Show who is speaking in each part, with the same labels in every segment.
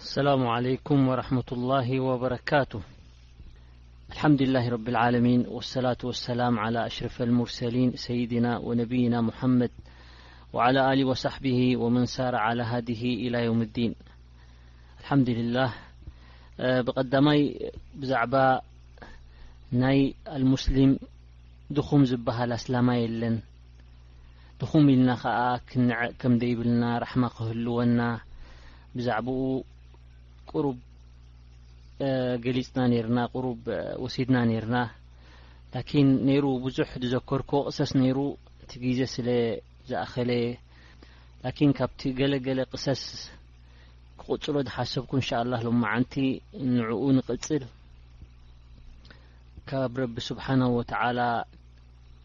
Speaker 1: السلام عليكم ورحمة الله وبركته الحمدلله رب العالمين والصلاة والسلام على أشرف المرسلين سيدنا ونبينا محمد وعلى له وصحبه ومنسار على هده الى يوم الدين الحمدلله بقدمي بزعب ي المسلم دخم زبهل اسلم ان ድኹም ኢልና ከኣ ክንዕቕ ከም ደይብልና ራሕማ ክህልወና ብዛዕባኡ ቁሩብ ገሊጽና ነርና ቁሩብ ወሲድና ነርና ላኪን ነይሩ ብዙሕ ዝዘከርክዎ ቅሰስ ነይሩ እቲ ግዜ ስለ ዝኣኸለ ላኪን ካብቲ ገለገለ ቅሰስ ክቕጽሎ ዝሓሰብኩ እንሻ ኣላ ሎመዓንቲ ንዕኡ ንቕጽል ካብ ረቢ ስብሓናሁ ወተዓላ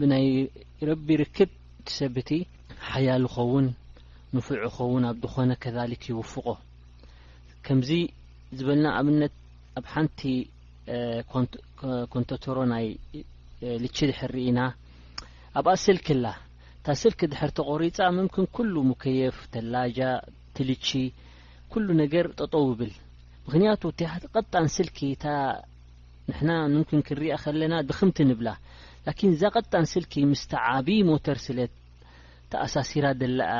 Speaker 1: ብናይ ረቢ ርክብ እቲ ሰብ እቲ ሓያል ይኸውን ንፉዕ ይኸውን ኣብ ዝኾነ ከዛሊክ ይውፍቆ ከምዚ ዝበልና ኣብነት ኣብ ሓንቲ ኮንቶቶሮ ናይ ልቺ ድሕር ርኢና ኣብኣ ስልክ ኣላ እታ ስልክ ድሕር ተቆሪፃ ምምክን ኩሉ ሙከየፍ ተላጃ ትልቺ ኩሉ ነገር ጠጠው ብል ምክንያቱ እቲ ቀጣን ስልኪ እታ ንሕና ምንኪን ክንሪኣ ከለና ድኽምቲ ንብላ ላኪን እዛ ቀጣን ስልኪ ምስታ ዓብይ ሞተር ስለ ተኣሳሲራ ደላኣ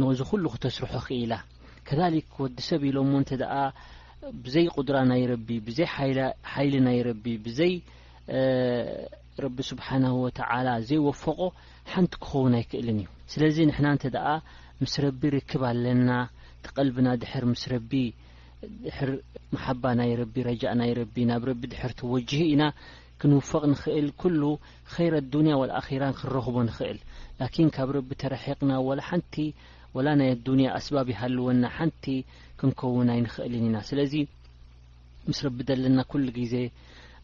Speaker 1: ነዚ ኩሉ ክተስርሖ ክኢላ ከዛሊክ ወዲ ሰብ ኢሎሞ እንተ ደኣ ብዘይ ቁድራ ናይ ረቢ ብዘይ ሓይሊ ናይ ረቢ ብዘይ ረቢ ስብሓናሁ ወተዓላ ዘይወፈቆ ሓንቲ ክኸውን ኣይክእልን እዩ ስለዚ ንሕና እንተ ደኣ ምስ ረቢ ርክብ ኣለና ተቐልብና ድሕር ምስ ረቢ ድሕር መሓባ ናይ ረቢ ረጃእ ናይ ረቢ ናብ ረቢ ድሕር ትወጅህ ኢና ክንውፈቕ ንኽእል ኩሉ ኸይረ ኣዱንያ ወልኣኺራን ክንረኽቦ ንኽእል ላኪን ካብ ረቢ ተረሒቕና ወላ ሓንቲ ወላ ናይ ኣዱንያ ኣስባብ ይሃልወና ሓንቲ ክንከውን ኣይንኽእልን ኢና ስለዚ ምስ ረቢ ዘለና ኩሉ ግዜ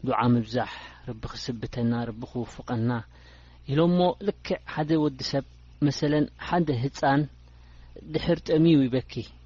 Speaker 1: ዱዓ ምብዛሕ ረቢ ክስብተና ረቢ ክውፍቐና ኢሎሞ ልክዕ ሓደ ወዲ ሰብ መሰለን ሓደ ህፃን ድሕር ጠምዩ ይበኪ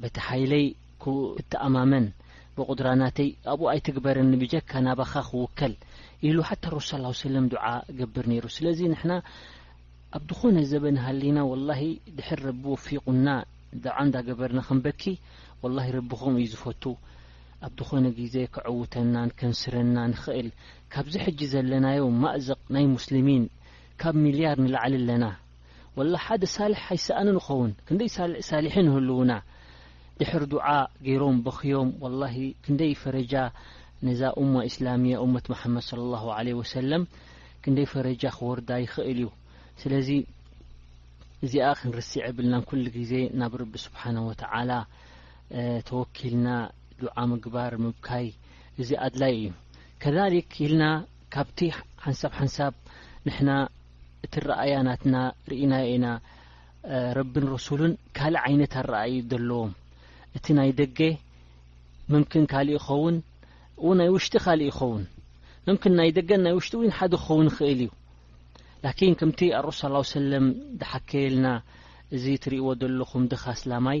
Speaker 1: በቲ ሓይለይ ክተኣማመን ብቁድራናተይ ኣብኡ ኣይትግበረኒ ብጀካ ናባኻ ክውከል ኢሉ ሓታ ረሱል ሰለላሁ ዐለይሂ ወሰለም ዱዓ ገብር ነይሩ ስለዚ ንሕና ኣብ ዝኾነ ዘበን ሃሊና ወላሂ ድሕር ረቢ ወፊቁና ዳዓ እንዳገበርና ክንበኪ ወላሂ ረቢ ከምኡ እዩ ዝፈቱ ኣብ ዝኾነ ግዜ ከዕውተናን ከንስረናን ይኽእል ካብዚ ሕጂ ዘለናዮ ማእዘቅ ናይ ሙስሊሚን ካብ ሚልያር ንላዕሊ ኣለና ወላ ሓደ ሳልሕ ኣይሰኣንን ይኸውን ክንደይ ሳልዕ ሳልሒን ይህልዉና ድሕር ዱዓ ገይሮም በኽዮም ወላሂ ክንደይ ፈረጃ ነዛ ኡማ ኢስላምያ ኡመት መሓመድ ሰለላሁ ዓለይሂ ወሰለም ክንደይ ፈረጃ ክወርዳ ይኽእል እዩ ስለዚ እዚኣ ክንርስዕ የብልናን ኩሉ ግዜ ናብ ረቢ ስብሓነ ወተዓላ ተወኪልና ዱዓ ምግባር ምብካይ እዚ ኣድላይ እዩ ከዛሊክ ኢልና ካብቲ ሓንሳብ ሓንሳብ ንሕና እቲ ረኣያ ናትና ርኢናዮ ኢና ረብን ረሱልን ካልእ ዓይነት ኣረኣዩ ዘለዎም እቲ ናይ ደገ ምምክን ካልእ ይኸውን እ ናይ ውሽጢ ካልእ ይኸውን ምምክን ናይ ደገን ናይ ውሽጢ እውን ሓደ ክኸውን ይኽእል እዩ ላኪን ከምቲ ኣረሱ ስ ሰለም ዝሓከየልና እዚ ትርእዎ ዘለኹም ድኻ ኣስላማይ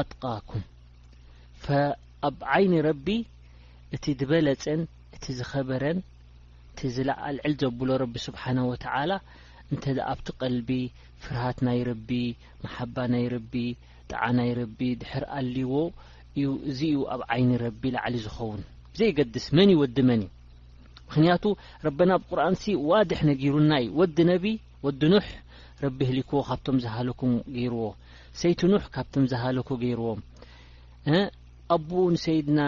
Speaker 1: ኣትቃኩም ኣብ ዓይኒ ረቢ እቲ ዝበለፀን እቲ ዝኸበረን እቲ ዝለዓልዕል ዘብሎ ረቢ ስብሓነ ወተዓላ እንተ ኣብቲ ቀልቢ ፍርሃት ናይ ረቢ መሓባ ናይ ረቢ ጣዓ ናይ ረቢ ድሕር ኣልዎ እዩ እዚ እዩ ኣብ ዓይኒ ረቢ ላዕሊ ዝኸውን ዘይገድስ መን እዩ ወዲ መን እዩ ምክንያቱ ረበና ብ ቁርኣንሲ ዋድሕ ነጊሩና እዩ ወዲ ነቢ ወዲ ኑሕ ረቢ ህሊክዎ ካብቶም ዝሃለኩም ገይርዎ ሰይቲ ኑሕ ካብቶም ዝሃለኩ ገይርዎም እ ኣቦኡ ንሰይድና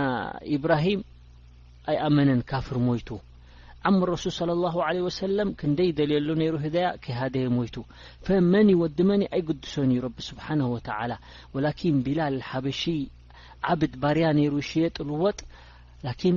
Speaker 1: ኢብራሂም ኣይኣመነን ካፍር ሞይቱ ዓም ረሱል صለ ላሁ ለ ወሰለም ክንደይ ደልየሉ ነይሩ ህዳያ ከይሃደየ ሞይቱ ፈመኒ ወዲ መኒ ኣይግድሶን እዩ ረቢ ስብሓነ ወተዓላ ወላኪን ቢላል ሓበሺ ዓብድ ባርያ ነይሩ ይሽየጥ ልወጥ ላኪን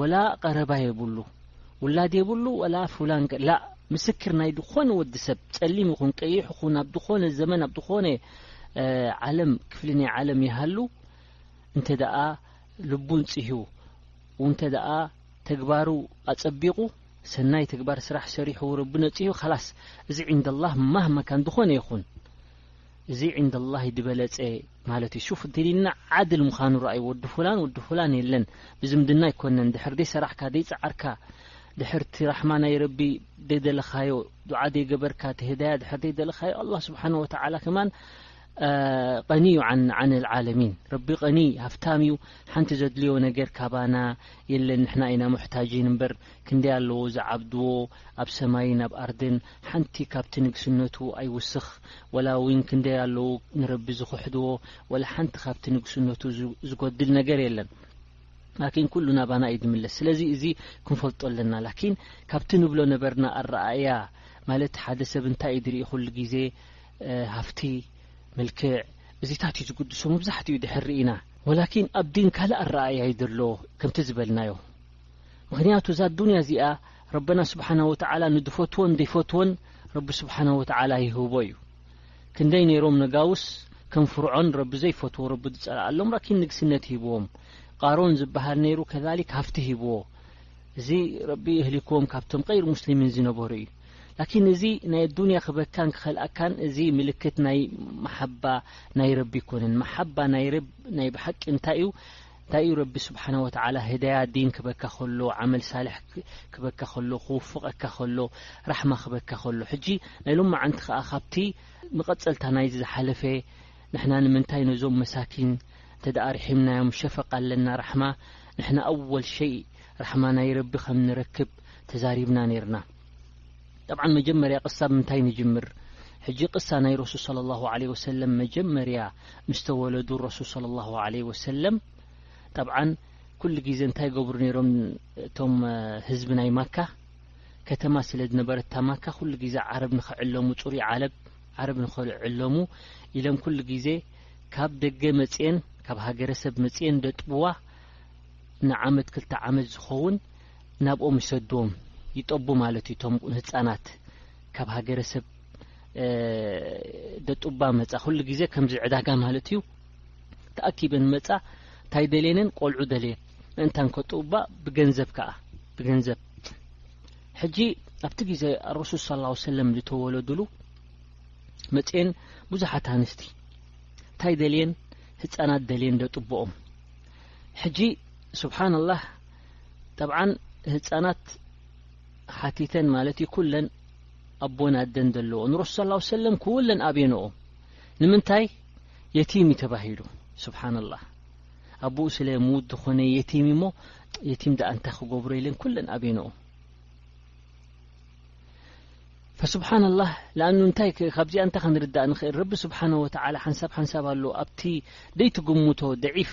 Speaker 1: ወላ ቀረባ የብሉ ውላድ የብሉ ወላ ፉላን ከ ላእ ምስክር ናይ ዝኾነ ወዲ ሰብ ጸሊም ይኹን ቀይሕ ይኹን ኣብ ዝኾነ ዘመን ኣብ ዝኾነ ዓለም ክፍሊ ናይ ዓለም ይሃሉ እንተ ደኣ ልቡን ጽህዩ እንተ ደኣ ተግባሩ ኣጸቢቑ ሰናይ ተግባር ስራሕ ሰሪሑ ረቢ ነጽዩ ኸላስ እዚ ዕንደላህ ማህመካን ዝኾነ ይኹን እዚ ዕንደላህ ድበለጸ ማለት እዩ ሹፍ ድልልና ዓድል ምኻኑ ረኣዩ ወዲ ፉላን ወዲ ፉላን የለን ብዝምድና ኣይኮነን ድሕር ደይ ሰራሕካ ደይ ጸዓርካ ድሕር እቲ ራሕማ ናይ ረቢ ደይ ደለኻዮ ዱዓ ደይ ገበርካ እቲ ህዳያ ድሕር ደይ ደለኻዮ ኣላህ ስብሓን ወተዓላ ከማን ቀኒዩ ዓን ልዓለሚን ረቢ ቀኒ ሃፍታም እዩ ሓንቲ ዘድልዮ ነገር ካባና የለን ንሕና ኢና ሙሕታጂን እምበር ክንደይ ኣለዎ ዝዓብድዎ ኣብ ሰማይን ኣብ ኣርድን ሓንቲ ካብቲ ንግስነቱ ኣይውስኽ ወላ ዊን ክንደይ ኣለዉ ንረቢ ዝኽሕድዎ ወላ ሓንቲ ካብቲ ንግስነቱ ዝጎድል ነገር የለን ላኪን ኩሉ ናባና እዩ ዝምለስ ስለዚ እዚ ክንፈልጦ ኣለና ላኪን ካብቲ ንብሎ ነበርና ኣረኣእያ ማለት ሓደ ሰብ እንታይ እዩ ዝርኢ ኩሉ ግዜ ሃፍቲ መልክዕ እዚታት እዩ ዝግድሶ መብዛሕትኡ ድሕር ርኢና ወላኪን ኣብ ዲን ካልእ ኣረኣእያ እዩ ዘሎ ከምቲ ዝበልናዮ ምኽንያቱ እዛ ኣዱንያ እዚኣ ረበና ስብሓነሁ ወተዓላ ንድፈትዎን ደይፈትዎን ረቢ ስብሓነሁ ወተዓላ ይህቦ እዩ ክንደይ ነይሮም ነጋውስ ከም ፍርዖን ረቢ ዘይፈትዎ ረቢ ዝጸልኣሎም ራኪን ንግስነት ሂብዎም ቃሮን ዝበሃል ነይሩ ከዛሊክ ሃፍቲ ሂብዎ እዚ ረቢ እህሊክዎም ካብቶም ቀይር ሙስሊሚን ዝነበሩ እዩ ላኪን እዚ ናይ ኣዱንያ ክበካን ክኸልኣካን እዚ ምልክት ናይ መሓባ ናይ ረቢ ይኮነን መሓባ ናይ ረብ ናይ ብሓቂ እንታይ እዩ እንታይ እዩ ረቢ ስብሓና ወተዓላ ህዳያ ዲን ክበካ ከሎ ዓመል ሳልሕ ክበካ ከሎ ክውፍቐካ ከሎ ራሕማ ክበካ ከሎ ሕጂ ናይ ሎም መዓንቲ ከኣ ካብቲ መቐጸልታ ናይዚ ዝሓለፈ ንሕና ንምንታይ ነዞም መሳኪን እንተ ደኣ ርሒምናዮም ሸፈቃ ኣለና ራሕማ ንሕና ኣወል ሸይ ራሕማ ናይ ረቢ ከም ንረክብ ተዛሪብና ነይርና ጠብዓን መጀመርያ ቅሳ ብምንታይ ንጅምር ሕጂ ቅሳ ናይ ረሱል صለ ላሁ ለ ወሰለም መጀመርያ ምስ ተወለዱ ረሱል صለ ላሁ ለ ወሰለም ጠብዓን ኩሉ ግዜ እንታይ ገብሩ ነይሮም እቶም ህዝቢ ናይ ማካ ከተማ ስለ ዝነበረት እታ ማካ ኩሉ ግዜ ዓረብ ንኽዕለሙ ፅሩይ ዓለብ ዓረብ ንኽዕለሙ ኢሎም ኩሉ ግዜ ካብ ደገ መፅኤን ካብ ሃገረሰብ መፅኤን ደጥብዋ ንዓመት ክልተ ዓመት ዝኸውን ናብኦም ይሰድዎም ይጠቡ ማለት እዩ እቶም ህጻናት ካብ ሃገረሰብ ደጡባ መጻ ኩሉ ግዜ ከምዚ ዕዳጋ ማለት እዩ ተኣኪበን መጻ እንታይ ደልየንን ቆልዑ ደልየን ምእንታን ከጥባ ብገንዘብ ከዓ ብገንዘብ ሕጂ ኣብቲ ግዜ ረሱል ስ ላ ሰለም ዝተወለዱሉ መፅኤን ብዙሓት ኣንስቲ እንታይ ደልየን ህፃናት ደልየን ደጥብኦም ሕጂ ስብሓን ላህ ጠብዓን ህፃናት ሓቲተን ማለት እዩ ኩለን ኣቦን ኣደን ዘለዎ ንረሱ ስ ላ ሰለም ኩለን ኣብየንኦ ንምንታይ የቲም ዩ ተባሂሉ ስብሓና ላህ ኣቦኡ ስለ ምዉት ዝኾነ የቲም እሞ የቲም ደኣ እንታይ ክገብሮ ኢለን ኩለን ኣብየንኦ ፈስብሓና ላህ ንኣኑ እንታይ ካብዚኣ እንታይ ክንርዳእ ንኽእል ረቢ ስብሓነ ወተዓላ ሓንሳብ ሓንሳብ ኣሎ ኣብቲ ደይትግምቶ ደዒፍ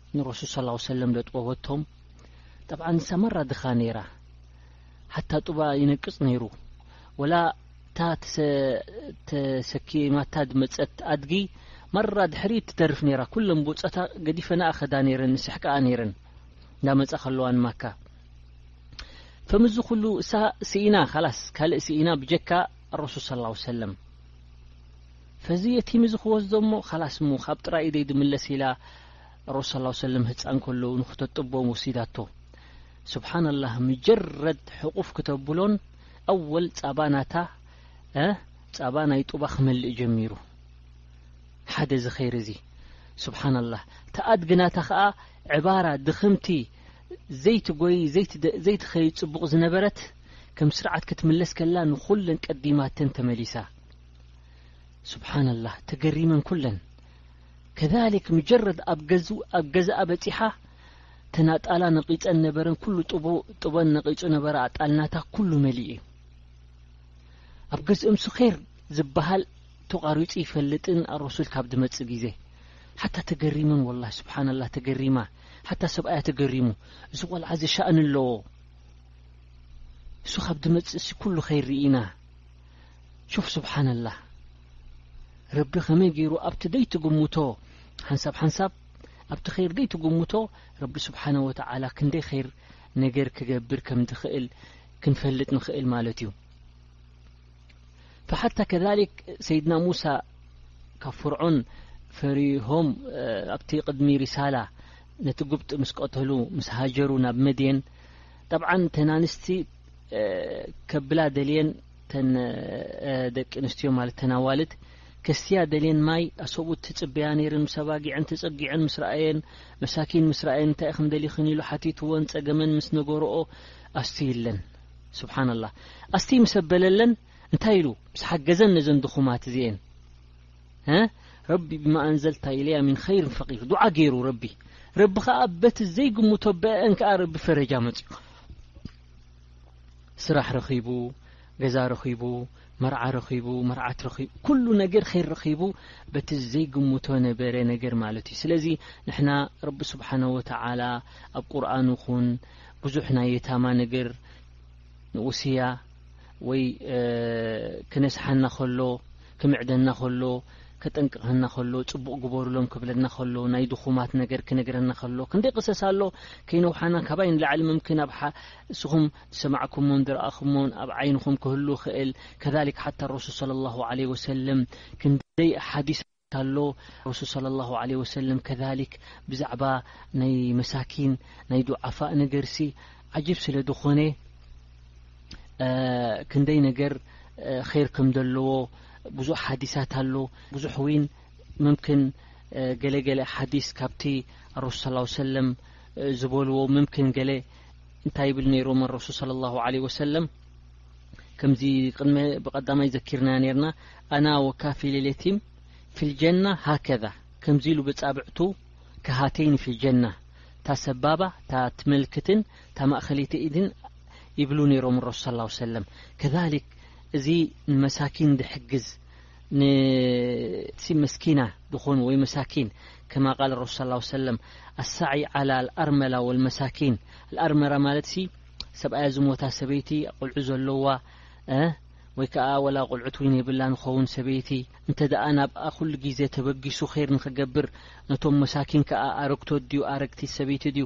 Speaker 1: ንረሱል ሰለላሁ ዓለይሂ ወሰለም ደጥበበቶም ጠብዓ ንሳ መራ ድኻ ነይራ ሓታ ጡባ ይነቅጽ ነይሩ ወላ እታ ተሰኪማታ ዝመጸት ኣድጊ መራ ድሕሪ ትተርፍ ነይራ ኩለን ብውጸታ ገዲፈናኣ ከዳ ነይረን ንስሕቃኣ ነይረን እንዳመጻ ከለዋ ንማካ ፈምዚ ኩሉ እሳ ስኢና ካላስ ካልእ ስኢና ብጀካ ረሱል ስ ላ ሰለም ፈዚ የቲም እዚ ክወስዶ እሞ ካላስ እሞ ካብ ጥራይ ኢደይ ድምለስ ኢላ ረሱል ሰለላሁ ዐለይሂ ወሰለም ህጻን ከለዉ ንክተጥቦም ወሲዳቶ ስብሓንላህ ምጀረድ ሕቑፍ ክተብሎን ኣወል ጻባ ናታ ጻባ ናይ ጡባ ክመልእ ጀሚሩ ሓደ እዚ ኸይሪ እዚ ስብሓንላህ ተኣድጊ ናታ ኸኣ ዕባራ ድኽምቲ ዘይቲ ጎይ ዘይቲ ኸይ ጽቡቕ ዝነበረት ከም ስርዓት ክትምለስ ከላ ንኹለን ቀዲማተን ተመሊሳ ስብሓንላህ ተገሪመን ኩለን ከዛሊክ ምጀረድ ኣብ ገዝ ኣብ ገዛኣ በጺሓ ተናጣላ ነቂጸን ነበረን ኩሉ ጥቡ ጥበን ነቂጹ ነበረ ኣጣልናታ ኩሉ መሊኡ እዩ ኣብ ገዝኦም ስኼር ዝበሃል ተቋሪጹ ይፈልጥን ኣረሱል ካብ ድመጽእ ግዜ ሓታ ተገሪመን ወላ ስብሓንላ ተገሪማ ሓታ ሰብኣያ ተገሪሙ እዚ ቆልዓ እዚ ሻእኒ ኣለዎ እሱ ካብ ድመፅእ ሲ ኩሉ ኸይር ኢና ሹፍ ስብሓንላ ረቢ ከመይ ገይሩ ኣብቲ ደይትግምቶ ሓንሳብ ሓንሳብ ኣብቲ ኸይር ደይትግምቶ ረቢ ስብሓነ ወተዓላ ክንደይ ኸይር ነገር ክገብር ከም ዝኽእል ክንፈልጥ ንኽእል ማለት እዩ ፈሓታ ከዛሊክ ሰይድና ሙሳ ካብ ፍርዖን ፈሪሆም ኣብቲ ቅድሚ ሪሳላ ነቲ ጉብጢ ምስ ቀተሉ ምስ ሃጀሩ ናብ መድየን ጠብዓን ተናንስቲ ከብላ ደልየን እተን ደቂ ኣንስትዮ ማለት እተን ኣዋልድ ከስትያ ደልየን ማይ ኣሰብኡት ትጽበያ ነይርን ምስ ኣባጊዐን ተጸጊዐን ምስ ረኣየን መሳኪን ምስ ረኣየን እንታይ ኢኽን ደሊኽን ኢሉ ሓቲትወን ጸገመን ምስ ነገሮኦ ኣስትይለን ስብሓንላ ኣስትይ ምስ ኣበለለን እንታይ ኢሉ ምስ ሓገዘን ነዘን ድኹማት እዚኤን ረቢ ብማ ኣንዘልታ ኢለያ ሚን ኸይርን ፈቂር ዱዓ ገይሩ ረቢ ረቢ ከዓ በቲ ዘይግምቶ በአን ከዓ ረቢ ፈረጃ መፅኡ ስራሕ ረኺቡ ገዛ ረኺቡ መርዓ ረኺቡ መርዓት ረኺቡ ኩሉ ነገር ኼር ረኺቡ በቲ ዘይግምቶ ነበረ ነገር ማለት እዩ ስለዚ ንሕና ረቢ ስብሓነ ወተዓላ ኣብ ቁርኣን ይኹን ብዙሕ ናይ የታማ ነገር ንኡስያ ወይ ክነስሓና ከሎ ክምዕደና ከሎ ከጠንቅቀና ከሎ ጽቡቅ ግበሩሎም ክብለና ከሎ ናይ ድኹማት ነገር ክነግረና ከሎ ክንደይ ቅሰስ ኣሎ ከይነውሓና ካባይ ንላዕሊ ምምኪን ኣብ እስኹም ዝሰማዕኩሞን ዝረኣኹሞን ኣብ ዓይንኹም ክህሉ ይኽእል ከሊክ ሓታ ረሱል صለ ላሁ ለ ወሰለም ክንደይ ሓዲስ ኣሎ ረሱል صለ ላሁ ለ ወሰለም ከሊክ ብዛዕባ ናይ መሳኪን ናይ ዱዓፋእ ነገርሲ ዓጅብ ስለ ዝኾነ ክንደይ ነገር ር ከም ዘለዎ ብዙሕ ሓዲሳት ኣሎ ብዙሕ ውን ምምክን ገለገለ ሓዲስ ካብቲ ኣረሱ ስ ሰለም ዝበልዎ ምምክን ገለ እንታይ ይብል ነይሮም ኣረሱል صለ ላሁ ለ ወሰለም ከምዚ ቅድመ ብቀዳማይ ዘኪርና ነርና ኣና ወካፊሌሌቲም ፊልጀና ሃከዛ ከምዚ ኢሉ ብፃብዕቱ ክሃተይን ፊልጀና እታ ሰባባ እታ ትመልክትን እታ ማእኸለይቲ ኢድን ይብሉ ነይሮም ረሱል ሰለላሁ ዐለይሂ ወሰለም። ከዛሊክ እዚ ንመሳኪን ዝሕግዝ ንቲ መስኪና ዝኾኑ ወይ መሳኪን ከማ ቃለ ረሱል ሰለላሁ ዐለይሂ ወሰለም ኣሳዕይ ዓላ ኣልኣርመላ ወልመሳኪን ኣልኣርመላ ማለትሲ ሰብኣያ ዝሞታ ሰበይቲ ቆልዑ ዘለዋ ወይ ከዓ ወላ ቆልዑት እውን የብላን ኸውን ሰበይቲ እንተ ደኣ ናብኣ ኩሉ ግዜ ተበጊሱ ኼር ንኽገብር ነቶም መሳኪን ከዓ ኣረግቶ ድዩ ኣረግቲ ሰበይቲ ድዩ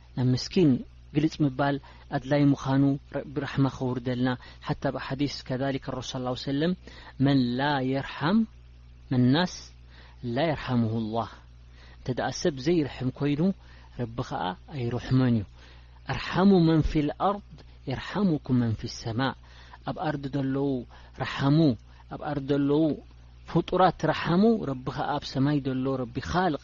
Speaker 1: ናብ ምስኪን ግልጽ ምባል ኣድላይ ምኻኑ ረቢ ራሕማ ከውርደልና ሓታ ኣብ ኣሓዲስ ከዛሊከ ረሱል ሰለላሁ ዐለይሂ ወሰለም መን ላ የርሓም ኣናስ ላ የርሓምሁ ላህ እንተደኣ ሰብ ዘይርሕም ኮይኑ ረቢ ከኣ ኣይርሕሞን እዩ ኣርሓሙ መን ፊል ኣርድ የርሓሙኩም መን ፊ ሰማእ ኣብ ኣርዲ ዘለዉ ርሓሙ ኣብ ኣርዲ ዘለዉ ፍጡራት ርሓሙ ረቢ ከኣ ኣብ ሰማይ ዘሎ ረቢ ካልቅ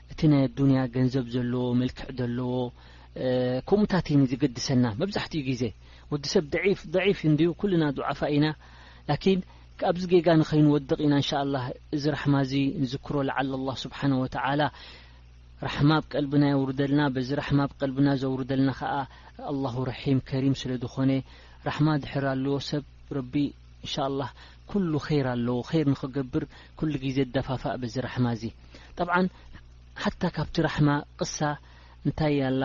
Speaker 1: እቲ ናይ ኣዱንያ ገንዘብ ዘለዎ መልክዕ ዘለዎ ከምኡታት ዩ ዝገድሰና መብዛሕትኡ ግዜ ወዲ ሰብ ዒፍ ዒፍ ዩ እንድዩ ኩልና ዱዓፋእ ኢና ላኪን ኣብዚ ጌጋ ንኸይንወድቕ ኢና እንሻ ላ እዚ ራሕማ እዚ ንዝክሮ ለዓለ ኣላ ስብሓን ወተዓላ ራሕማ ብ ቀልብና የውርደልና በዚ ራሕማ ብ ቀልብና ዘውርደልና ከዓ ኣላሁ ርሒም ከሪም ስለ ዝኾነ ራሕማ ድሕር ኣለዎ ሰብ ረቢ እንሻላህ ኩሉ ኼር ኣለዎ ኼር ንኽገብር ኩሉ ግዜ እደፋፋእ በዚ ራሕማ እዚ ጠብዓን ሓታ ካብቲ ራሕማ ቅሳ እንታይ ያላ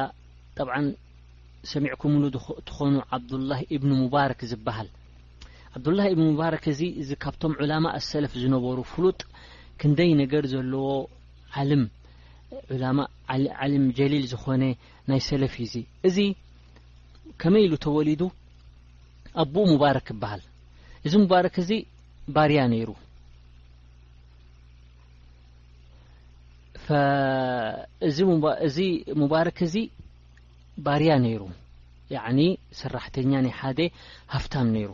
Speaker 1: ጠብዓን ሰሚዕኩምሉ ትኾኑ ዓብዱላህ እብኑ ሙባረክ ዝበሃል ዓብዱላህ እብኑ ሙባረክ እዚ እዚ ካብቶም ዑላማ ኣሰለፍ ዝነበሩ ፍሉጥ ክንደይ ነገር ዘለዎ ዓልም ዑላማ ዓልም ጀሊል ዝኾነ ናይ ሰለፍ እዩ እዚ እዚ ከመይ ኢሉ ተወሊዱ ኣቡኡ ሙባረክ ይበሃል እዚ ሙባረክ እዚ ባርያ ነይሩ እዚ ሙባረክ እዚ ባርያ ነይሩ ያዕኒ ሰራሕተኛ ናይ ሓደ ሃፍታም ነይሩ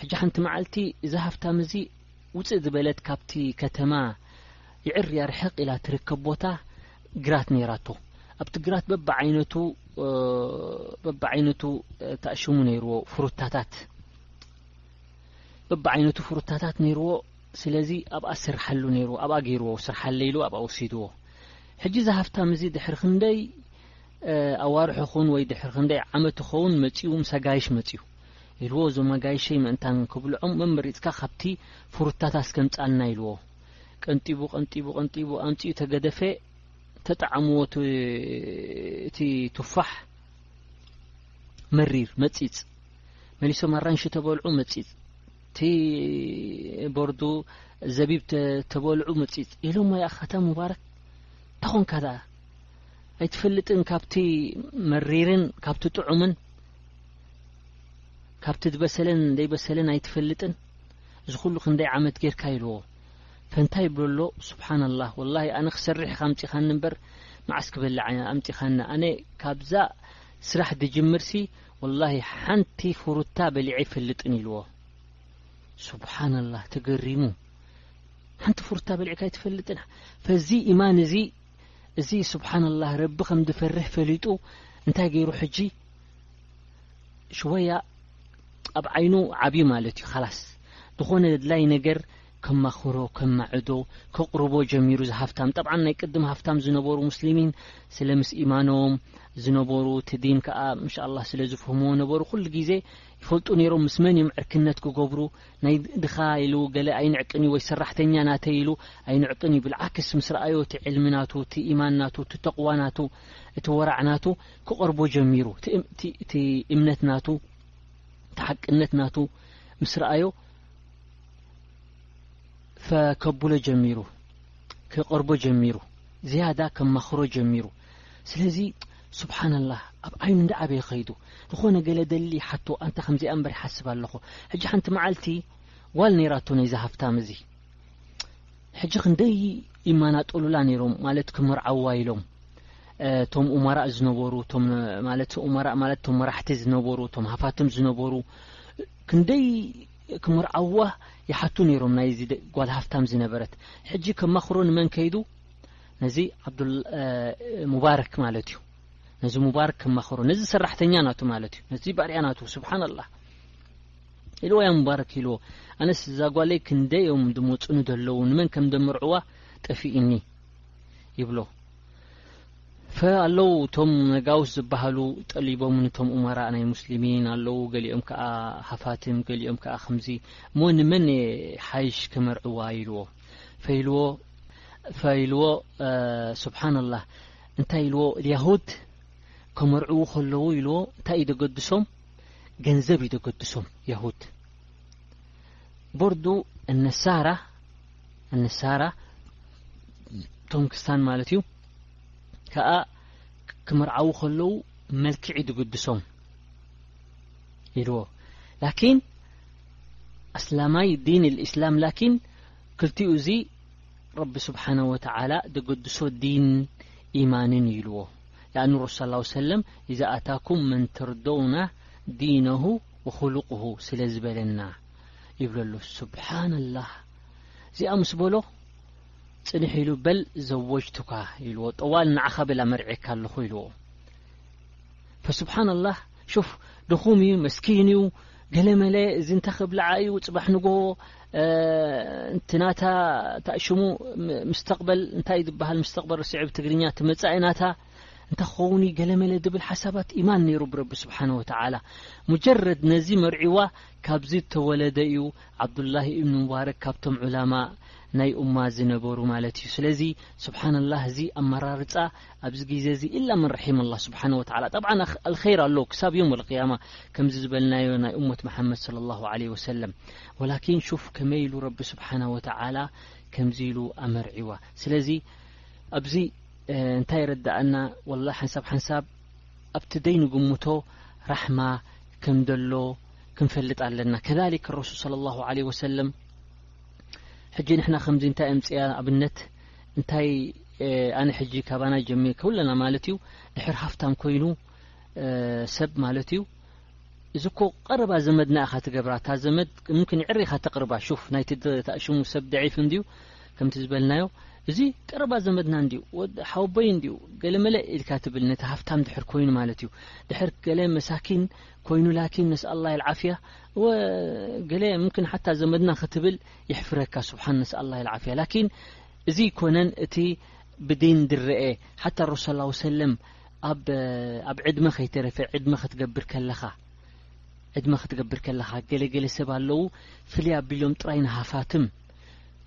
Speaker 1: ሕጂ ሓንቲ መዓልቲ እዚ ሃፍታም እዚ ውፅእ ዝበለት ካብቲ ከተማ ይዕርያ ርሕቕ ኢላ ትርከብ ቦታ ግራት ነይራቶ ኣብቲ ግራት በብዓይነቱ በብዓይነቱ ተኣሽሙ ነይርዎ ፍሩታታት በብዓይነቱ ፍሩታታት ነይርዎ ስለዚ ኣብኣ ስርሓሉ ነይርዎ ኣብኣ ገይርዎ ስርሓለ ኢሉ ኣብኣ ወሲድዎ ሕጂ እዚ ሃፍታም እዚ ድሕሪ ክንደይ ኣዋርሒ ኹን ወይ ድሕሪ ክንደይ ዓመት ኸውን መፅኡ ምስ ኣጋይሽ መፅኡ ኢልዎ እዞም ኣጋይሸይ ምእንታን ክብልዖም መመሪፅካ ካብቲ ፍሩታታት ከምፃልና ኢልዎ ቀንጢቡ ቀንጢቡ ቀንጢቡ ኣምፅኡ ተገደፈ ተጣዕምዎ እቲ ቱፋሕ መሪር መፂፅ መሊሶም ኣራንሺ ተበልዑ መፂፅ እቲ ቦርዱ ዘቢብ ተበልዑ መፂፅ ኢሎሞ ይኣኸታ ሙባረክ እንተኾንካ ደኣ ኣይትፈልጥን ካብቲ መሪርን ካብቲ ጥዑምን ካብቲ ዝበሰለን ዘይበሰለን ኣይትፈልጥን እዚ ኩሉ ክንደይ ዓመት ጌርካ ኢልዎ ፈንታ ይብሎ ኣሎ ሱብሓናላህ ወላሂ ኣነ ክሰርሕ ኢኻ ኣምጺኻኒ እምበር መዓስ ክበልዕ ኣምጺኻኒ ኣነ ካብዛ ስራሕ ድጅምርሲ ወላሂ ሓንቲ ፍሩታ በሊዐ ኣይፈልጥን ኢልዎ ሱብሓናላህ ተገሪሙ ሓንቲ ፍሩታ በሊዕካ ኣይትፈልጥን ፈዚ ኢማን እዚ እዚ ሱብሓናላህ ረቢ ከም ድፈርሕ ፈሊጡ እንታይ ገይሩ ሕጂ ሽወያ ኣብ ዓይኑ ዓብዩ ማለት እዩ ኻላስ ዝኾነ ኣድላይ ነገር ከማኽሮ ከማዕዶ ከቕርቦ ጀሚሩ ዝሃፍታም ጠብዓ ናይ ቅድም ሃፍታም ዝነበሩ ሙስሊሚን ስለ ምስ ኢማኖም ዝነበሩ ትዲን ከዓ እንሻ ላ ስለ ዝፍህምዎ ነበሩ ኩሉ ግዜ ይፈልጡ ነይሮም ምስ መን እዮም ዕርክነት ክገብሩ ናይ ድኻ ኢሉ ገለ ኣይንዕቅን እዩ ወይ ሰራሕተኛ ናተ ኢሉ ኣይንዕቅን እዩ ብልዓክስ ምስ ረኣዮ እቲ ዕልሚ ናቱ እቲ ኢማን ናቱ እቲ ተቕዋ ናቱ እቲ ወራዕ ናቱ ክቐርቦ ጀሚሩ እቲ እምነት ናቱ እቲ ሓቅነት ናቱ ምስ ረኣዮ ፈከብሎ ጀሚሩ ክቐርቦ ጀሚሩ ዝያዳ ከማኽሮ ጀሚሩ ስለዚ ስብሓንላህ ኣብ ዓይኑ እንዳ ዓበየ ኸይዱ ዝኾነ ገለ ደሊ ሓቶ ኣንታ ከምዚኣ እምበር ይሓስብ ኣለኹ ሕጂ ሓንቲ መዓልቲ ጓል ነይራቶ ናይዚ ሃፍታም እዚ ሕጂ ክንደይ ይማናጠሉላ ነይሮም ማለት ክምርዓዋ ኢሎም እቶም ኡማራእ ዝነበሩ እቶም ማለት ኡማራእ ማለት እቶም መራሕቲ ዝነበሩ እቶም ሃፋትም ዝነበሩ ክንደይ ክምርዓዋ ይሓቱ ነይሮም ናይዚ ጓል ሃፍታም ዝነበረት ሕጂ ከማኽሮ ንመን ከይዱ ነዚ ዓብዱል ሙባረክ ማለት እዩ ነዚ ሙባረክ ከማኽሮ ነዚ ሰራሕተኛ ናቱ ማለት እዩ ነዚ ባርያ ናቱ ስብሓንላህ ኢልዎ እያ ሙባረክ ኢልዎ ኣነስ እዛ ጓለይ ክንደይ እዮም ድመፁኒ ደለዉ ንመን ከም ደምርዕዋ ጠፊኢኒ ይብሎ ፈ ኣለዉ እቶም ነጋውስ ዝበሃሉ ጠሊቦም ንቶም ኡማራ ናይ ሙስሊሚን ኣለዉ ገሊኦም ከዓ ሃፋትም ገሊኦም ከዓ ከምዚ እሞ ንመን ሓይሽ ከመርዕዋ ኢልዎ ፈኢልዎ ፈኢልዎ ስብሓንላህ እንታይ ኢልዎ ያሁድ ከመርዕዉ ከለዉ ኢልዎ እንታይ እዩ ደገድሶም ገንዘብ እዩ ዘገድሶም የሁድ ቦርዱ እነሳራ እነሳራ እቶም ክስታን ማለት እዩ ከዓ ክምርዓዉ ከለዉ መልክዕ እዩ ዝግድሶም ኢልዎ ላኪን ኣስላማይ ዲን ልእስላም ላኪን ክልቲኡ እዚ ረቢ ስብሓነ ወተዓላ ዘገድሶ ዲን ኢማንን ኢልዎ ለኣኑ ረሱል ሰላሁ ሰለም ኢዛ ኣታኩም መን ተርደውና ዲነሁ ወኹሉቁሁ ስለ ዝበለና ይብሎ ኣሎ ሱብሓነላህ እዚኣ ምስ በሎ ጽንሕ ኢሉ በል ዘወጅቱካ ኢልዎ ጠዋል ንዓኻ በል ኣመርዔካ ኣለኹ ኢልዎ ፈሱብሓነላህ ሹፍ ድኹም እዩ መስኪን እዩ ገለ መለ እዚ እንታይ ክብልዓ እዩ ጽባሕ ንጎ እ ናታ ሽሙ ምስተቕበል እንታይ ዝበሃል ምስተቕበል ርስዕ ብትግርኛ እቲ መጻኢ ናታ እንተ ክኸውን ገለመለ ዝብል ሓሳባት ኢማን ነይሩ ብረቢ ስብሓን ወተዓላ ሙጀረድ ነዚ መርዒዋ ካብዚ እተወለደ እዩ ዓብዱላሂ እብኒ ሙባረክ ካብቶም ዑላማ ናይ እማ ዝነበሩ ማለት እዩ ስለዚ ስብሓንላህ እዚ ኣመራርፃ ኣብዚ ግዜ እዚ ኢላ መን ረሒም ኣላ ስብሓን ወተዓላ ጠብዓ ኣልኸይር ኣሎ ክሳብ ዮም ኣልቅያማ ከምዚ ዝበልናዮ ናይ እሞት መሓመድ ስለ ላሁ ዓለ ወሰለም ወላኪን ሹፍ ከመይ ኢሉ ረቢ ስብሓና ወተዓላ ከምዚ ኢሉ ኣመርዒዋ ስለዚ ኣብዚ እንታይ ይረዳእና ወላ ሓንሳብ ሓንሳብ ኣብቲ ደይ ንግምቶ ራሕማ ከም ደሎ ክንፈልጥ ኣለና ከሊክ ረሱል ለ ላሁ ለ ወሰለም ሕጂ ንሕና ከምዚ እንታይ እምፅያ ኣብነት እንታይ ኣነ ሕጂ ካባና ጀሚር ኩለና ማለት እዩ ድሕር ሃፍታም ኮይኑ ሰብ ማለት እዩ እዚ ኮ ቀረባ ዘመድ ናኢኻ ትገብራ እታ ዘመድ ምኪን ይዕሪኻ ተቕርባ ሹፍ ናይቲ ተእሽሙ ሰብ ደዒፍ እንድዩ ከምቲ ዝበልናዮ እዚ ቀረባ ዘመድና እንዲዩ ሓወቦይ እንዲዩ ገለ መለ ኢልካ ትብል ነቲ ሃፍታም ድሕር ኮይኑ ማለት እዩ ድሕር ገለ መሳኪን ኮይኑ ላኪን ነስኣላ ልዓፍያ ገለ ምኪን ሓታ ዘመድና ክትብል የሕፍረካ ስብሓን ነስኣላ ልዓፍያ ላኪን እዚ ኮነን እቲ ብዲን ድረአ ሓታ ረሱ ስ ላ ሰለም ኣብ ዕድመ ከይተረፈ ዕድመ ክትገብር ከለኻ ዕድመ ክትገብር ከለኻ ገለገለ ሰብ ኣለዉ ፍልይ ኣቢሎም ጥራይ ንሃፋትም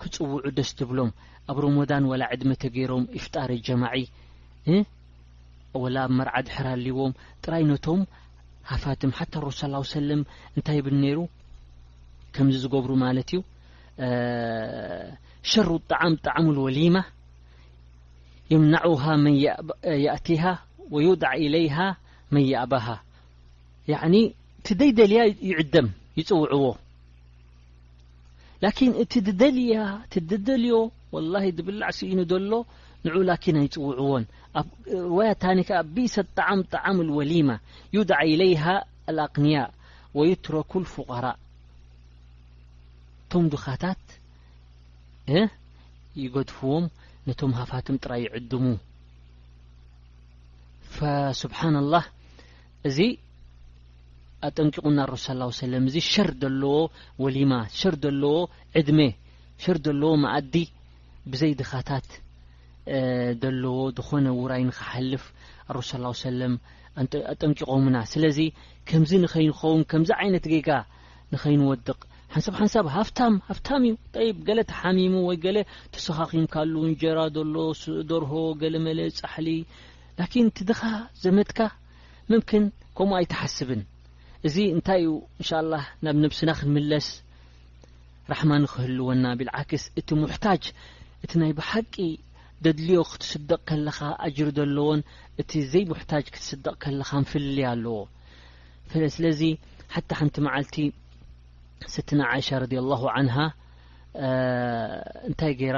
Speaker 1: ክጽውዑ ደስ ትብሎም ኣብ ሮሞዳን ዋላ ዕድመ ተገይሮም ይፍጣሪ ጀማዒ ወላ ኣብ መርዓ ድሕር ሃልይዎም ጥራይ ነቶም ሃፋትም ሓታ ረሱል ሰላው ሰለም እንታይ ይብል ነይሩ ከምዚ ዝገብሩ ማለት እዩ ሸሩ ጣዓም ጣዕሙ ልወሊማ የምናዑሃ መን የእቲሃ ወዩድዓ ኢለይሃ መን የእባሃ ያዕኒ ትደይ ደልያ ይዕደም ይፅውዕዎ لكن ت ددلي تددلي ولله دብلع س ن ل نع لكن يፅوعዎن روية نيك بس طعم طعم الوليمة يدع إليها الأغنياء ويترك الفقراء تم دخታت يقدفዎم نم هفاتم تر يعدم فسبحان الله እዚ ኣጠንቂቁና ረሱል ሰላላሁ ዓለይሂ ወሰለም እዚ ሸር ዘለዎ ወሊማ ሸር ዘለዎ ዕድመ ሸር ዘለዎ መኣዲ ብዘይ ድኻታት ዘለዎ ዝኾነ ውራይ ንክሓልፍ ረሱል ሰላላሁ ዓለይሂ ወሰለም ኣጠንቂቆምና ስለዚ ከምዚ ንኸይንኸውን ከምዚ ዓይነት ጌጋ ንኸይንወድቕ ሓንሳብ ሓንሳብ ሃፍታም ሃፍታም እዩ ጠይብ ገለ ተሓሚሙ ወይ ገለ ተሰኻኺምካሉ እንጀራ ዘሎ ደርሆ ገለ መለ ጻሕሊ ላኪን እቲ ድኻ ዘመድካ ምምክን ከምኡ ኣይትሓስብን እዚ እንታይ እዩ እንሻላህ ናብ ነብስና ክንምለስ ራሕማ ንክህልወና ቢልዓክስ እቲ ሙሕታጅ እቲ ናይ ብሓቂ ደድልዮ ክትስደቕ ከለኻ ኣጅሪ ዘለዎን እቲ ዘይሙሕታጅ ክትስደቕ ከለኻን ፍልልይ ኣለዎ ስለዚ ሓታ ሓንቲ መዓልቲ ስትና ዓይሻ ረድ ላሁ ዓንሃ እንታይ ገይራ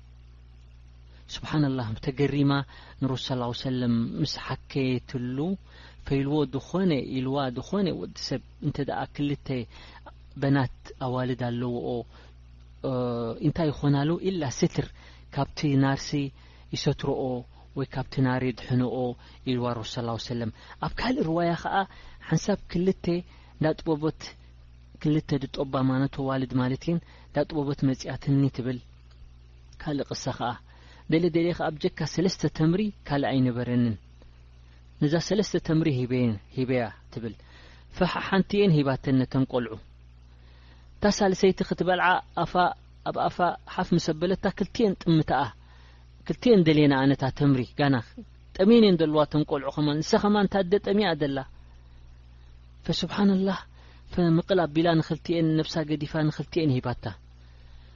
Speaker 1: ስብሓንላህ ተገሪማ ንረሱ ስ ላ ሰለም ምስ ሓከየትሉ ፈኢልዎ ዝኾነ ኢልዋ ዝኾነ ወዲ ሰብ እንተ ደኣ ክልተ በናት ኣዋልድ ኣለዎኦ እንታይ ይኾናሉ ኢላ ስትር ካብቲ ናርሲ ይሰትሮኦ ወይ ካብቲ ናር የድሕንኦ ኢልዋ ረሱ ስ ላ ሰለም ኣብ ካልእ ርዋያ ኸዓ ሓንሳብ ክልተ እንዳጥበቦት ክልተ ድጦባ ማነቶ ዋልድ ማለት እየን እንዳጥበቦት መፅያትኒ ትብል ካልእ ቅሳ ከኣ ደለ ደሌካ ኣብ ጀካ ሰለስተ ተምሪ ካልእ ኣይነበረንን ነዛ ሰለስተ ተምሪ ሂበየን ሂበያ ትብል ፈሓ ሓንቲኤን ሂባተን ነተን ቆልዑ እታ ሳልሰይቲ ክትበልዓ ኣፋ ኣብ ኣፋ ሓፍ ምስ ኣበለታ ክልቲኤን ጥምታኣ ክልቲኤን ደሌና ኣነታ ተምሪ ጋና ጠሜን እየን ዘለዋ ተን ቆልዑ ከማ ንሳ ከማ እንታ ኣደ ጠሚኣ ደላ ፈስብሓንላህ ፈምቕል ኣቢላ ንክልቲኤን ነብሳ ገዲፋ ንክልቲኤን ሂባታ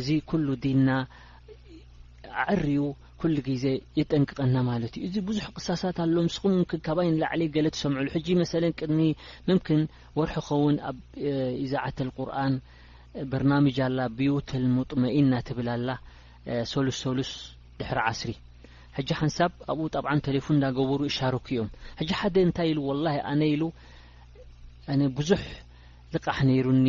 Speaker 1: እዚ ኩሉ ዲንና ኣዐርዩ ኩሉ ግዜ የጠንቅቐና ማለት እዩ እዚ ብዙሕ ቅሳሳት ኣሎ ንስኹም ምክን ካባይ ንላዕሊ ገለ ትሰምዑሉ ሕጂ መሰለን ቅድሚ ምምክን ወርሒ ኸውን ኣብ ኢዛዓተል ቁርኣን በርናምጅ ኣላ ብዩተል ሙጥመኢና ትብል ኣላ ሰሉስ ሰሉስ ድሕሪ ዓስሪ ሕጂ ሓንሳብ ኣብኡ ጣብዓን ቴሌፎን እንዳገበሩ ይሻረኩ እዮም ሕጂ ሓደ እንታይ ኢሉ ወላሂ ኣነ ኢሉ ኣነ ብዙሕ ልቃሕ ነይሩኒ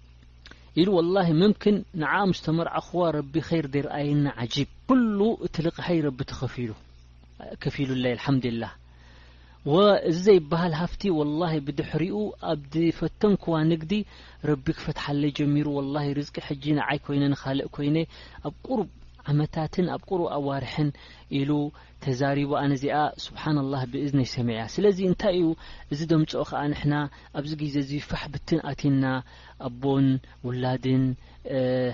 Speaker 1: ኢሉ ወላሂ ምምክን ንዓ ምስ ተመርዓኹዋ ረቢ ኸይር ደርኣየና ዓጂብ ኩሉ እቲ ልቕሐይ ረቢ ተኸፊሉ ከፊሉለይ ኣልሓምዱሊላህ ወእዚ ዘይበሃል ሃፍቲ ወላሂ ብድሕሪኡ ኣብ ዝፈተንኩዋ ንግዲ ረቢ ክፈትሓለይ ጀሚሩ ወላሂ ርዝቂ ሕጂ ንዓይ ኮይነ ንኻልእ ኮይነ ኣብ ቁሩብ ዓመታትን ኣብ ቁሩ ኣዋርሕን ኢሉ ተዛሪቡ ኣነ እዚኣ ስብሓንላህ ብእዝነይ ሰሚዐያ ስለዚ እንታይ እዩ እዚ ደምፅኦ ከዓ ንሕና ኣብዚ ግዜ እዚ ፋሕ ብትን ኣቲና ኣቦን ውላድን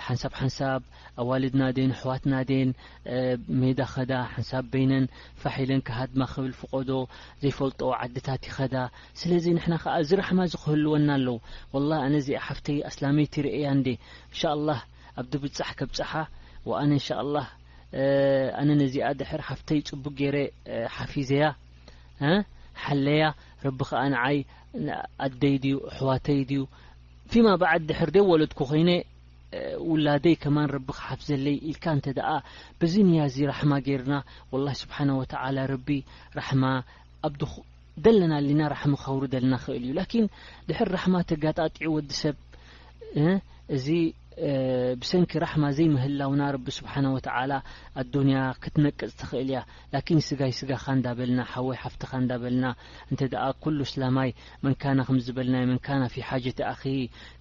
Speaker 1: ሓንሳብ ሓንሳብ ኣዋልድና ድየን ኣሕዋትና ድየን ሜዳ ከዳ ሓንሳብ በይነን ፋሕ ኢለን ክሃድማ ክብል ፍቆዶ ዘይፈልጦ ዓድታት ይኸዳ ስለዚ ንሕና ከዓ እዚ ራሕማ እዚ ክህልወና ኣለው ወላሂ ኣነ እዚኣ ሓፍተይ ኣስላመይቲ ርእየያ እንዴ እንሻኣላህ ኣብ ድብጻሕ ከብጽሓ ወኣነ እንሻኣላህ ኣነ ነዚኣ ድሕር ሓፍተይ ጽቡቅ ገይረ ሓፊዘያ ሓለያ ረቢ ከኣ ንዓይ ኣደይ ድዩ ኣሕዋተይ ድዩ ፊማ በዓድ ድሕር ደይ ወለድኩ ኮይነ ውላደይ ከማን ረቢ ክሓፍዘለይ ኢልካ እንተ ደኣ በዚ ንያ እዚ ራሕማ ገይርና ወላ ስብሓና ወተላ ረቢ ራሕማ ኣብ ደለና ኣሊና ራሕሚ ከውርደልና ክእል እዩ ላኪን ድሕር ራሕማ ተጋጣጢዑ ወዲ ሰብ እዚ ብሰንኪ ራሕማ ዘይምህላውና ረቢ ስብሓና ወተዓላ ኣዱንያ ክትነቅጽ ትኽእል እያ ላኪን ስጋይ ስጋኻ እንዳበልና ሓወይ ሓፍትኻ እንዳበልና እንተደኣ ኩሉ እስላማይ መን ካነ ከም ዝበልናዮ መን ካነ ፊ ሓጀቲ ኣኺሂ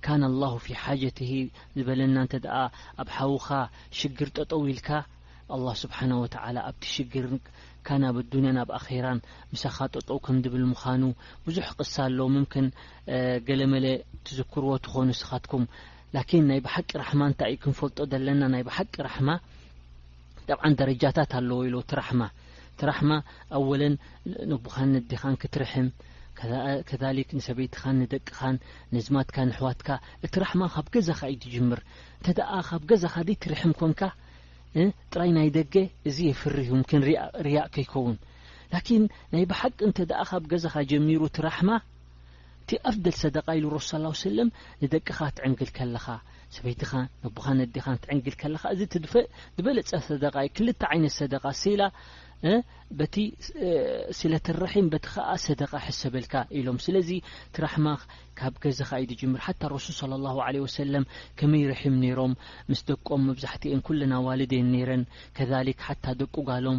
Speaker 1: ካነ ኣላሁ ፊ ሓጀቲሂ ዝበለና እንተደኣ ኣብ ሓውኻ ሽግር ጠጠው ኢልካ ኣላህ ስብሓና ወተዓላ ኣብቲ ሽግር ካነ ኣብ ኣዱንያን ኣብ ኣኼራን ምሳኻ ጠጠው ከም ድብል ምኻኑ ብዙሕ ቕሳ ኣሎ ምምክን ገለመለ ትዝክርዎ ትኾኑ ስኻትኩም ላኪን ናይ ብሓቂ ራሕማ እንታይ እዩ ክንፈልጦ ዘለና ናይ ብሓቂ ራሕማ ጠብዓን ደረጃታት ኣለዎ ኢሎ እቲ ራሕማ እቲ ራሕማ ኣወለን ነቦኻን ነዴኻን ክትርሕም ከሊክ ንሰበይትኻን ንደቅኻን ነዝማትካ ንሕዋትካ እቲ ራሕማ ካብ ገዛኻ እዩ ትጅምር እንተ ደኣ ካብ ገዛኻ ደይ ትርሕም ኮንካ ጥራይ ናይ ደገ እዚ የፍርህ ምክን ርያእ ከይከውን ላኪን ናይ ብሓቂ እንተ ደኣ ካብ ገዛኻ ጀሚሩ እቲ ራሕማ እቲ ኣፍደል ሰደቓ ኢሉ ረሱል ሰላው ሰለም ንደቅኻ ትዕንግል ከለኻ፣ ሰበይትኻን ነቦኻን ነዴኻን ትዕንግል ከለኻ እዚ ትድፈእ ዝበለጸ ሰደቓ እዩ። ክልተ ዓይነት ሰደቓ ሲላ በቲ ሲለት ረሒም በቲ ከኣ ሰደቓ ሕሰበልካ ኢሎም። ስለዚ እቲ ራሕማ ካብ ገዛኻ እዩ ዝጅምር። ሓታ ረሱል ሰለላሁ ዐለይሂ ወሰለም ከመይ ረሒም ነይሮም ምስ ደቆም መብዛሕትኤን ኩለን ኣዋልድ እየን ነይረን። ከዛሊክ ሓታ ደቁ ጋሎም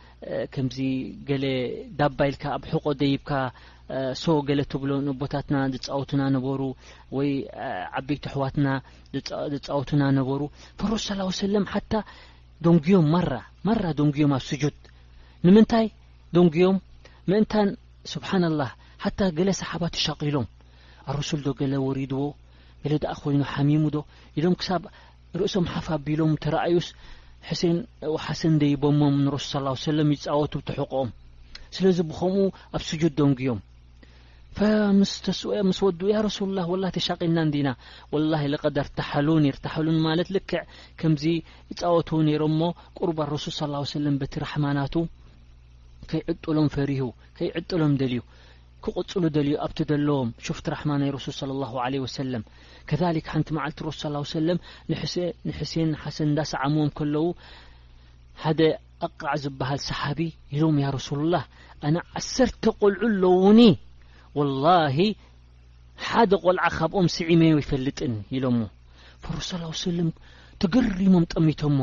Speaker 1: ከምዚ ገለ ዳባ ኢልካ ኣብ ሕቆ ደይብካ ሶ ገለ ትብሎ ነቦታትና ዝፃወቱና ነበሩ ወይ ዓበይቲ ኣሕዋትና ዝፃወቱና ነበሩ ፈሮስ ስላ ሰለም ሓታ ደንጉዮም ማራ ማራ ደንጉዮም ኣብ ስጁድ ንምንታይ ደንጉዮም ምእንታን ስብሓና ላህ ሓታ ገለ ሰሓባ ተሻቂሎም ኣረሱል ዶ ገለ ወሪድዎ ገለ ደኣ ኮይኑ ሓሚሙ ዶ ኢሎም ክሳብ ርእሶም ሓፍ ኣቢሎም ተራኣዩስ ሕሴን ወሓሰን ደይቦሞም ንረሱል ሰለላሁ ዐለይሂ ወሰለም ይጻወቱ ብትሕቆኦም ስለዚ ብኸምኡ ኣብ ስጁድ ደንጉዮም ፈምስ ተስኦያ ምስ ወዱ ያ ረሱሉላህ ወላሂ ተሻቒልና እንዲና ወላሂ ለቀድ እርታሐሉን ይርታሐሉን ማለት ልክዕ ከምዚ ይጻወቱ ነይሮም እሞ ቁርባ ረሱል ሰለላሁ ዐለይሂ ወሰለም በቲ ራሕማናቱ ከይዕጥሎም ፈሪሁ ከይዕጥሎም ደልዩ ክቕጽሉ ደልዩ ኣብቲ ደለዎም ሹፍት ራሕማ ናይ ረሱል ሰለላሁ ዓለይሂ ወሰለም ከዛሊክ ሓንቲ መዓልቲ ረሱል ሰለላሁ ዓለይሂ ወሰለም ንሕሴን ንሓሰን እንዳሰዓምዎም ከለዉ ሓደ ኣቅራዕ ዝበሃል ሰሓቢ ኢሎም ያ ረሱሉላህ ኣነ ዓሰርተ ቆልዑ ኣለዉኒ ወላሂ ሓደ ቆልዓ ካብኦም ስዒመዮ ይፈልጥን ኢሎሞ ፈረሱ ሰለላሁ ዓለይሂ ወሰለም ተገሪሞም ጠሚቶሞ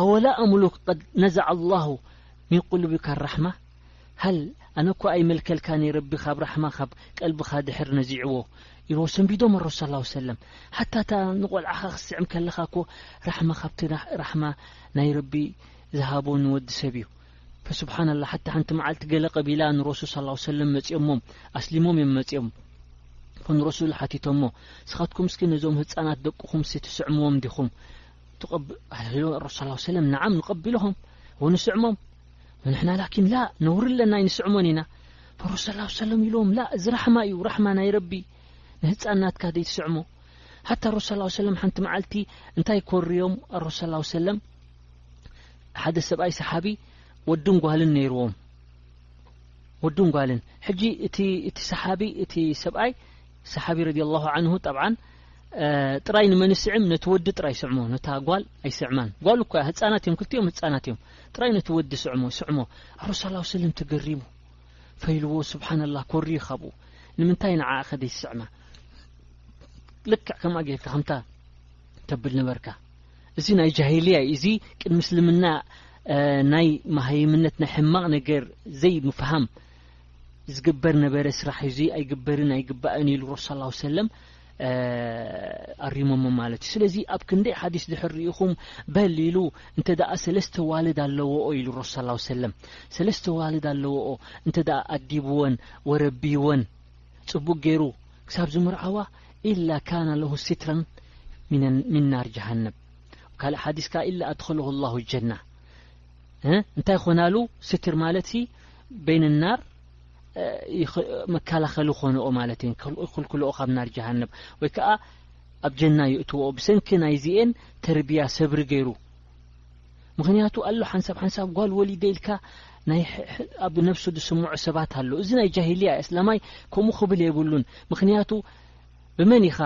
Speaker 1: ኣወላ ኣምሉክ ቀድ ነዘዐ ኣላሁ ሚን ቁሉቢካ ራሕማ ሀል ኣነ እኳ ኣይመልከልካ ነይ ረቢ ካብ ራሕማ ካብ ቀልብኻ ድሕር ነዚዕዎ ኢሉ ኣሰንቢዶም ኣሮሱ ሰላሁ ሰለም ሓታ እታ ንቆልዓኻ ክትስዕም ከለኻ እኮ ራሕማ ካብቲ ራሕማ ናይ ረቢ ዝሃቦ ንወዲ ሰብ እዩ ፈሱብሓናላ ሓታ ሓንቲ መዓልቲ ገለ ቀቢላ ንሮሱል ሰላሁ ሰለም መፅኦሞም ኣስሊሞም እዮም መፅኦም ንረሱል ሓቲቶሞ ንስኻትኩም እስኪ ነዞም ህፃናት ደቅኹም ሲ ትስዕምዎም ዲኹም ረሱ ሰለም ንዓም ንቀቢልኹም ወንስዕሞም ንሕና ላኪን ላ ነውሪ ኣለና ኣይንስዕሞን ኢና ፐሮ ሰላሁ ሰለም ኢሎም ላ እዚ ራሕማ እዩ ራሕማ ናይ ረቢ ንህፃን ናትካ ዘይትስዕሞ ሓታ ሮ ሰላ ሰለም ሓንቲ መዓልቲ እንታይ ኮርዮም ኣሮ ሰላ ሰለም ሓደ ሰብኣይ ሰሓቢ ወድን ጓልን ነይርዎም ወድን ጓልን ሕጂ እቲ ሰሓቢ እቲ ሰብኣይ ሰሓቢ ረድ ላሁ ዓንሁ ጠብዓን ጥራይ ንመንስዕም ነቲ ወዲ ጥራይ ስዕሞ ነታ ጓል ኣይስዕማን ጓል እኳ ህፃናት እዮም ክልቲኦም ህፃናት እዮም ጥራይ ነቲ ወዲ ስዕሞ ስዕሞ ሩስ ኣላሁ ሰለም ተገሪሙ ፈይልዎ ስብሓንላህ ኮርዩ ካብኡ ንምንታይ ንዓኣ ከደይ ስዕማ ልክዕ ከምኣ ጌርካ ከምታ ተብል ነበርካ እዚ ናይ ጃሂልያ እዩ እዚ ቅድ ምስልምና ናይ ማሃይምነት ናይ ሕማቕ ነገር ዘይምፍሃም ዝግበር ነበረ ስራሕ እዩዙ ኣይግበርን ኣይግባእን ኢሉ ረሱ ስ ሰለም ኣሪሞሞ ማለት እዩ ስለዚ ኣብ ክንደይ ሓዲስ ድሕር ርኢኹም በል ኢሉ እንተ ደኣ ሰለስተ ዋልድ ኣለዎኦ ኢሉ ረሱ ስ ሰለም ሰለስተ ዋልድ ኣለዎኦ እንተ ደኣ ኣዲብወን ወረቢወን ጽቡቅ ገይሩ ክሳብ ዝምርዓዋ ኢላ ካነ ለሁ ሲትረን ምን ናር ጀሃነብ ካልእ ሓዲስ ከ ኢላ ኣድኸለሁ ላሁ ጀና እንታይ ኾናሉ ስትር ማለት በይን ናር መከላኸሊ ኾንኦ ማለት እየን ከምኡ ይኽልክልኦ ካብ ናር ጀሃነብ ወይ ከዓ ኣብ ጀና ይእትዎ ብሰንኪ ናይዚኤን ተርቢያ ሰብሪ ገይሩ ምክንያቱ ኣሎ ሓንሳብ ሓንሳብ ጓል ወሊደ ኢልካ ኣብ ነብሱ ዝስምዖ ሰባት ኣሎ እዚ ናይ ጃሂልያ እስላማይ ከምኡ ክብል የብሉን ምክንያቱ ብመን ኢኻ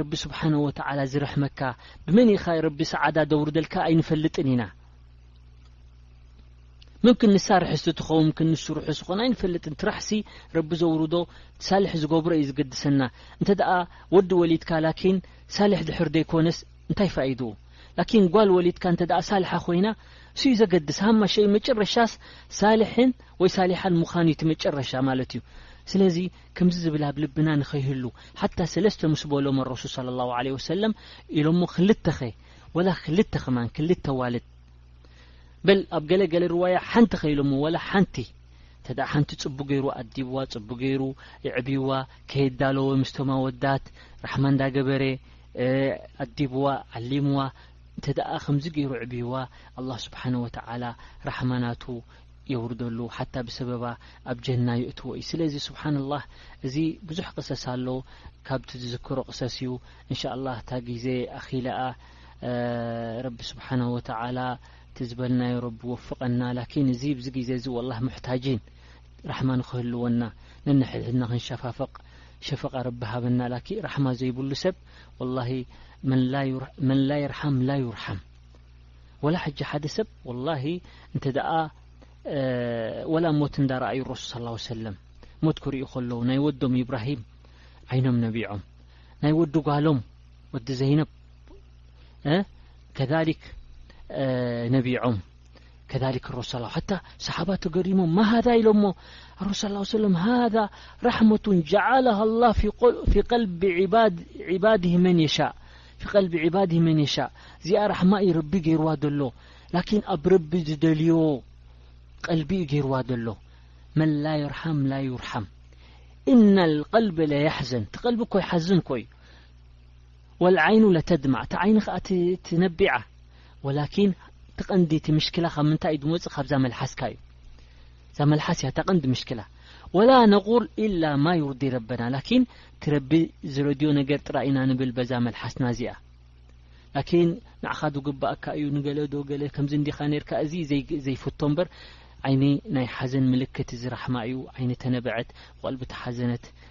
Speaker 1: ረቢ ስብሓነ ወተዓላ ዝረሕመካ ብመን ኢኻ ረቢ ሰዓዳ ደውርደልካ ኣይንፈልጥን ኢና ምምክን ንሳ ርሕስቲ ትከውን ምምክን ንሱ ርሑስ ይኮን ኣይንፈልጥን ትራሕ ሲ ረቢ ዘውርዶ ሳልሕ ዝገብሮ እዩ ዝገድሰና እንተ ደኣ ወዲ ወሊድካ ላኪን ሳልሕ ድሕር ደይኮነስ እንታይ ፋኢድኡ ላኪን ጓል ወሊድካ እንተ ደኣ ሳልሓ ኮይና እሱ እዩ ዘገድስ ሃማ ሸይ መጨረሻስ ሳልሕን ወይ ሳሊሓን ምዃን እዩ እቲ መጨረሻ ማለት እዩ ስለዚ ከምዚ ዝብል ኣብ ልብና ንኸይህሉ ሓታ ሰለስተ ምስ በሎም ረሱል صለ ላሁ ለ ወሰለም ኢሎሞ ክልተኸ ወላ ክልተ ከማን ክልተ ዋልድ በል ኣብ ገለ ገለ ርዋያ ሓንቲ ከኢሎሞ ዋላ ሓንቲ ተደኣ ሓንቲ ጽቡቅ ገይሩ ኣዲብዋ ጽቡቅ ገይሩ የዕብይዋ ከየዳለወ ምስቶም ኣወዳት ራሕማ እንዳገበረ ኣዲብዋ ዓሊምዋ እንተደኣ ከምዚ ገይሩ ዕብይዋ ኣላህ ስብሓነ ወተዓላ ራሕማናቱ የውርደሉ ሓታ ብሰበባ ኣብ ጀና ይእትዎ እዩ ስለዚ ስብሓንላህ እዚ ብዙሕ ቅሰስ ኣሎ ካብቲ ዝዝክሮ ቅሰስ እዩ እንሻ ኣላህ እታ ግዜ ኣኺለኣ ረቢ ስብሓን ወተላ እቲ ዝበልናዮ ረቢ ወፍቐና ላኪን እዚ ብዚ ግዜ እዚ ወላ ሙሕታጂን ራሕማ ንክህልወና ነንሕድሕድና ክንሸፋፈቕ ሸፈቃ ረቢ ሃበና ላኪ ራሕማ ዘይብሉ ሰብ ወላ መን ላ ይርሓም ላ ይርሓም ወላ ሕጂ ሓደ ሰብ ወላ እንተ ደኣ ወላ ሞት እንዳረኣዩ ረሱል ስ ላ ሰለም ሞት ክርእዩ ከለዉ ናይ ወዶም ኢብራሂም ዓይኖም ነቢዖም ናይ ወዲ ጓሎም ወዲ ዘይነብ ከ نبيعم كذلكرلى حتى صحبا تقرمم م هذا لم لرصىاله عيه وسلم هذا رحمة جعلها الله في قلب عباده من يشاء زي رحم ربي يرول لكن اب رب دلي قلب قيروا ل من لا يرحم لا يرحم إن القلب ليحزن تقلب كي حزن كي ወልዓይኑ ለተድማዕ እታ ዓይኒ ከኣ ትነቢዓ ወላኪን እቲ ቀንዲ እቲ ምሽክላ ካብ ምንታይ እዩ ዝመጽእ ካብዛ መልሓስካ እዩ እዛ መልሓስ እያ እታ ቀንዲ ምሽክላ ወላ ነቁል ኢላ ማ ዩርዲ ረበና ላኪን ትረቢ ዝረድዮ ነገር ጥራይ ኢና ንብል በዛ መልሓስና እዚኣ ላኪን ንዓኻ ዝግባእካ እዩ ንገለ ዶ ገለ ከምዚ እንዲኻ ነርካ እዚ ዘይፍቶ እምበር ዓይኒ ናይ ሓዘን ምልክት እዚ ራሕማ እዩ ዓይኒ ተነበዐት ብቐልቢ ተሓዘነት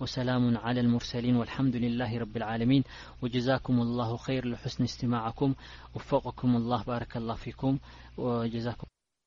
Speaker 1: وسلام على المرسلين والحمد لله رب العالمين وجزاكم الله خير لحسن استماعكم وفقكم الله بارك الله فيكم و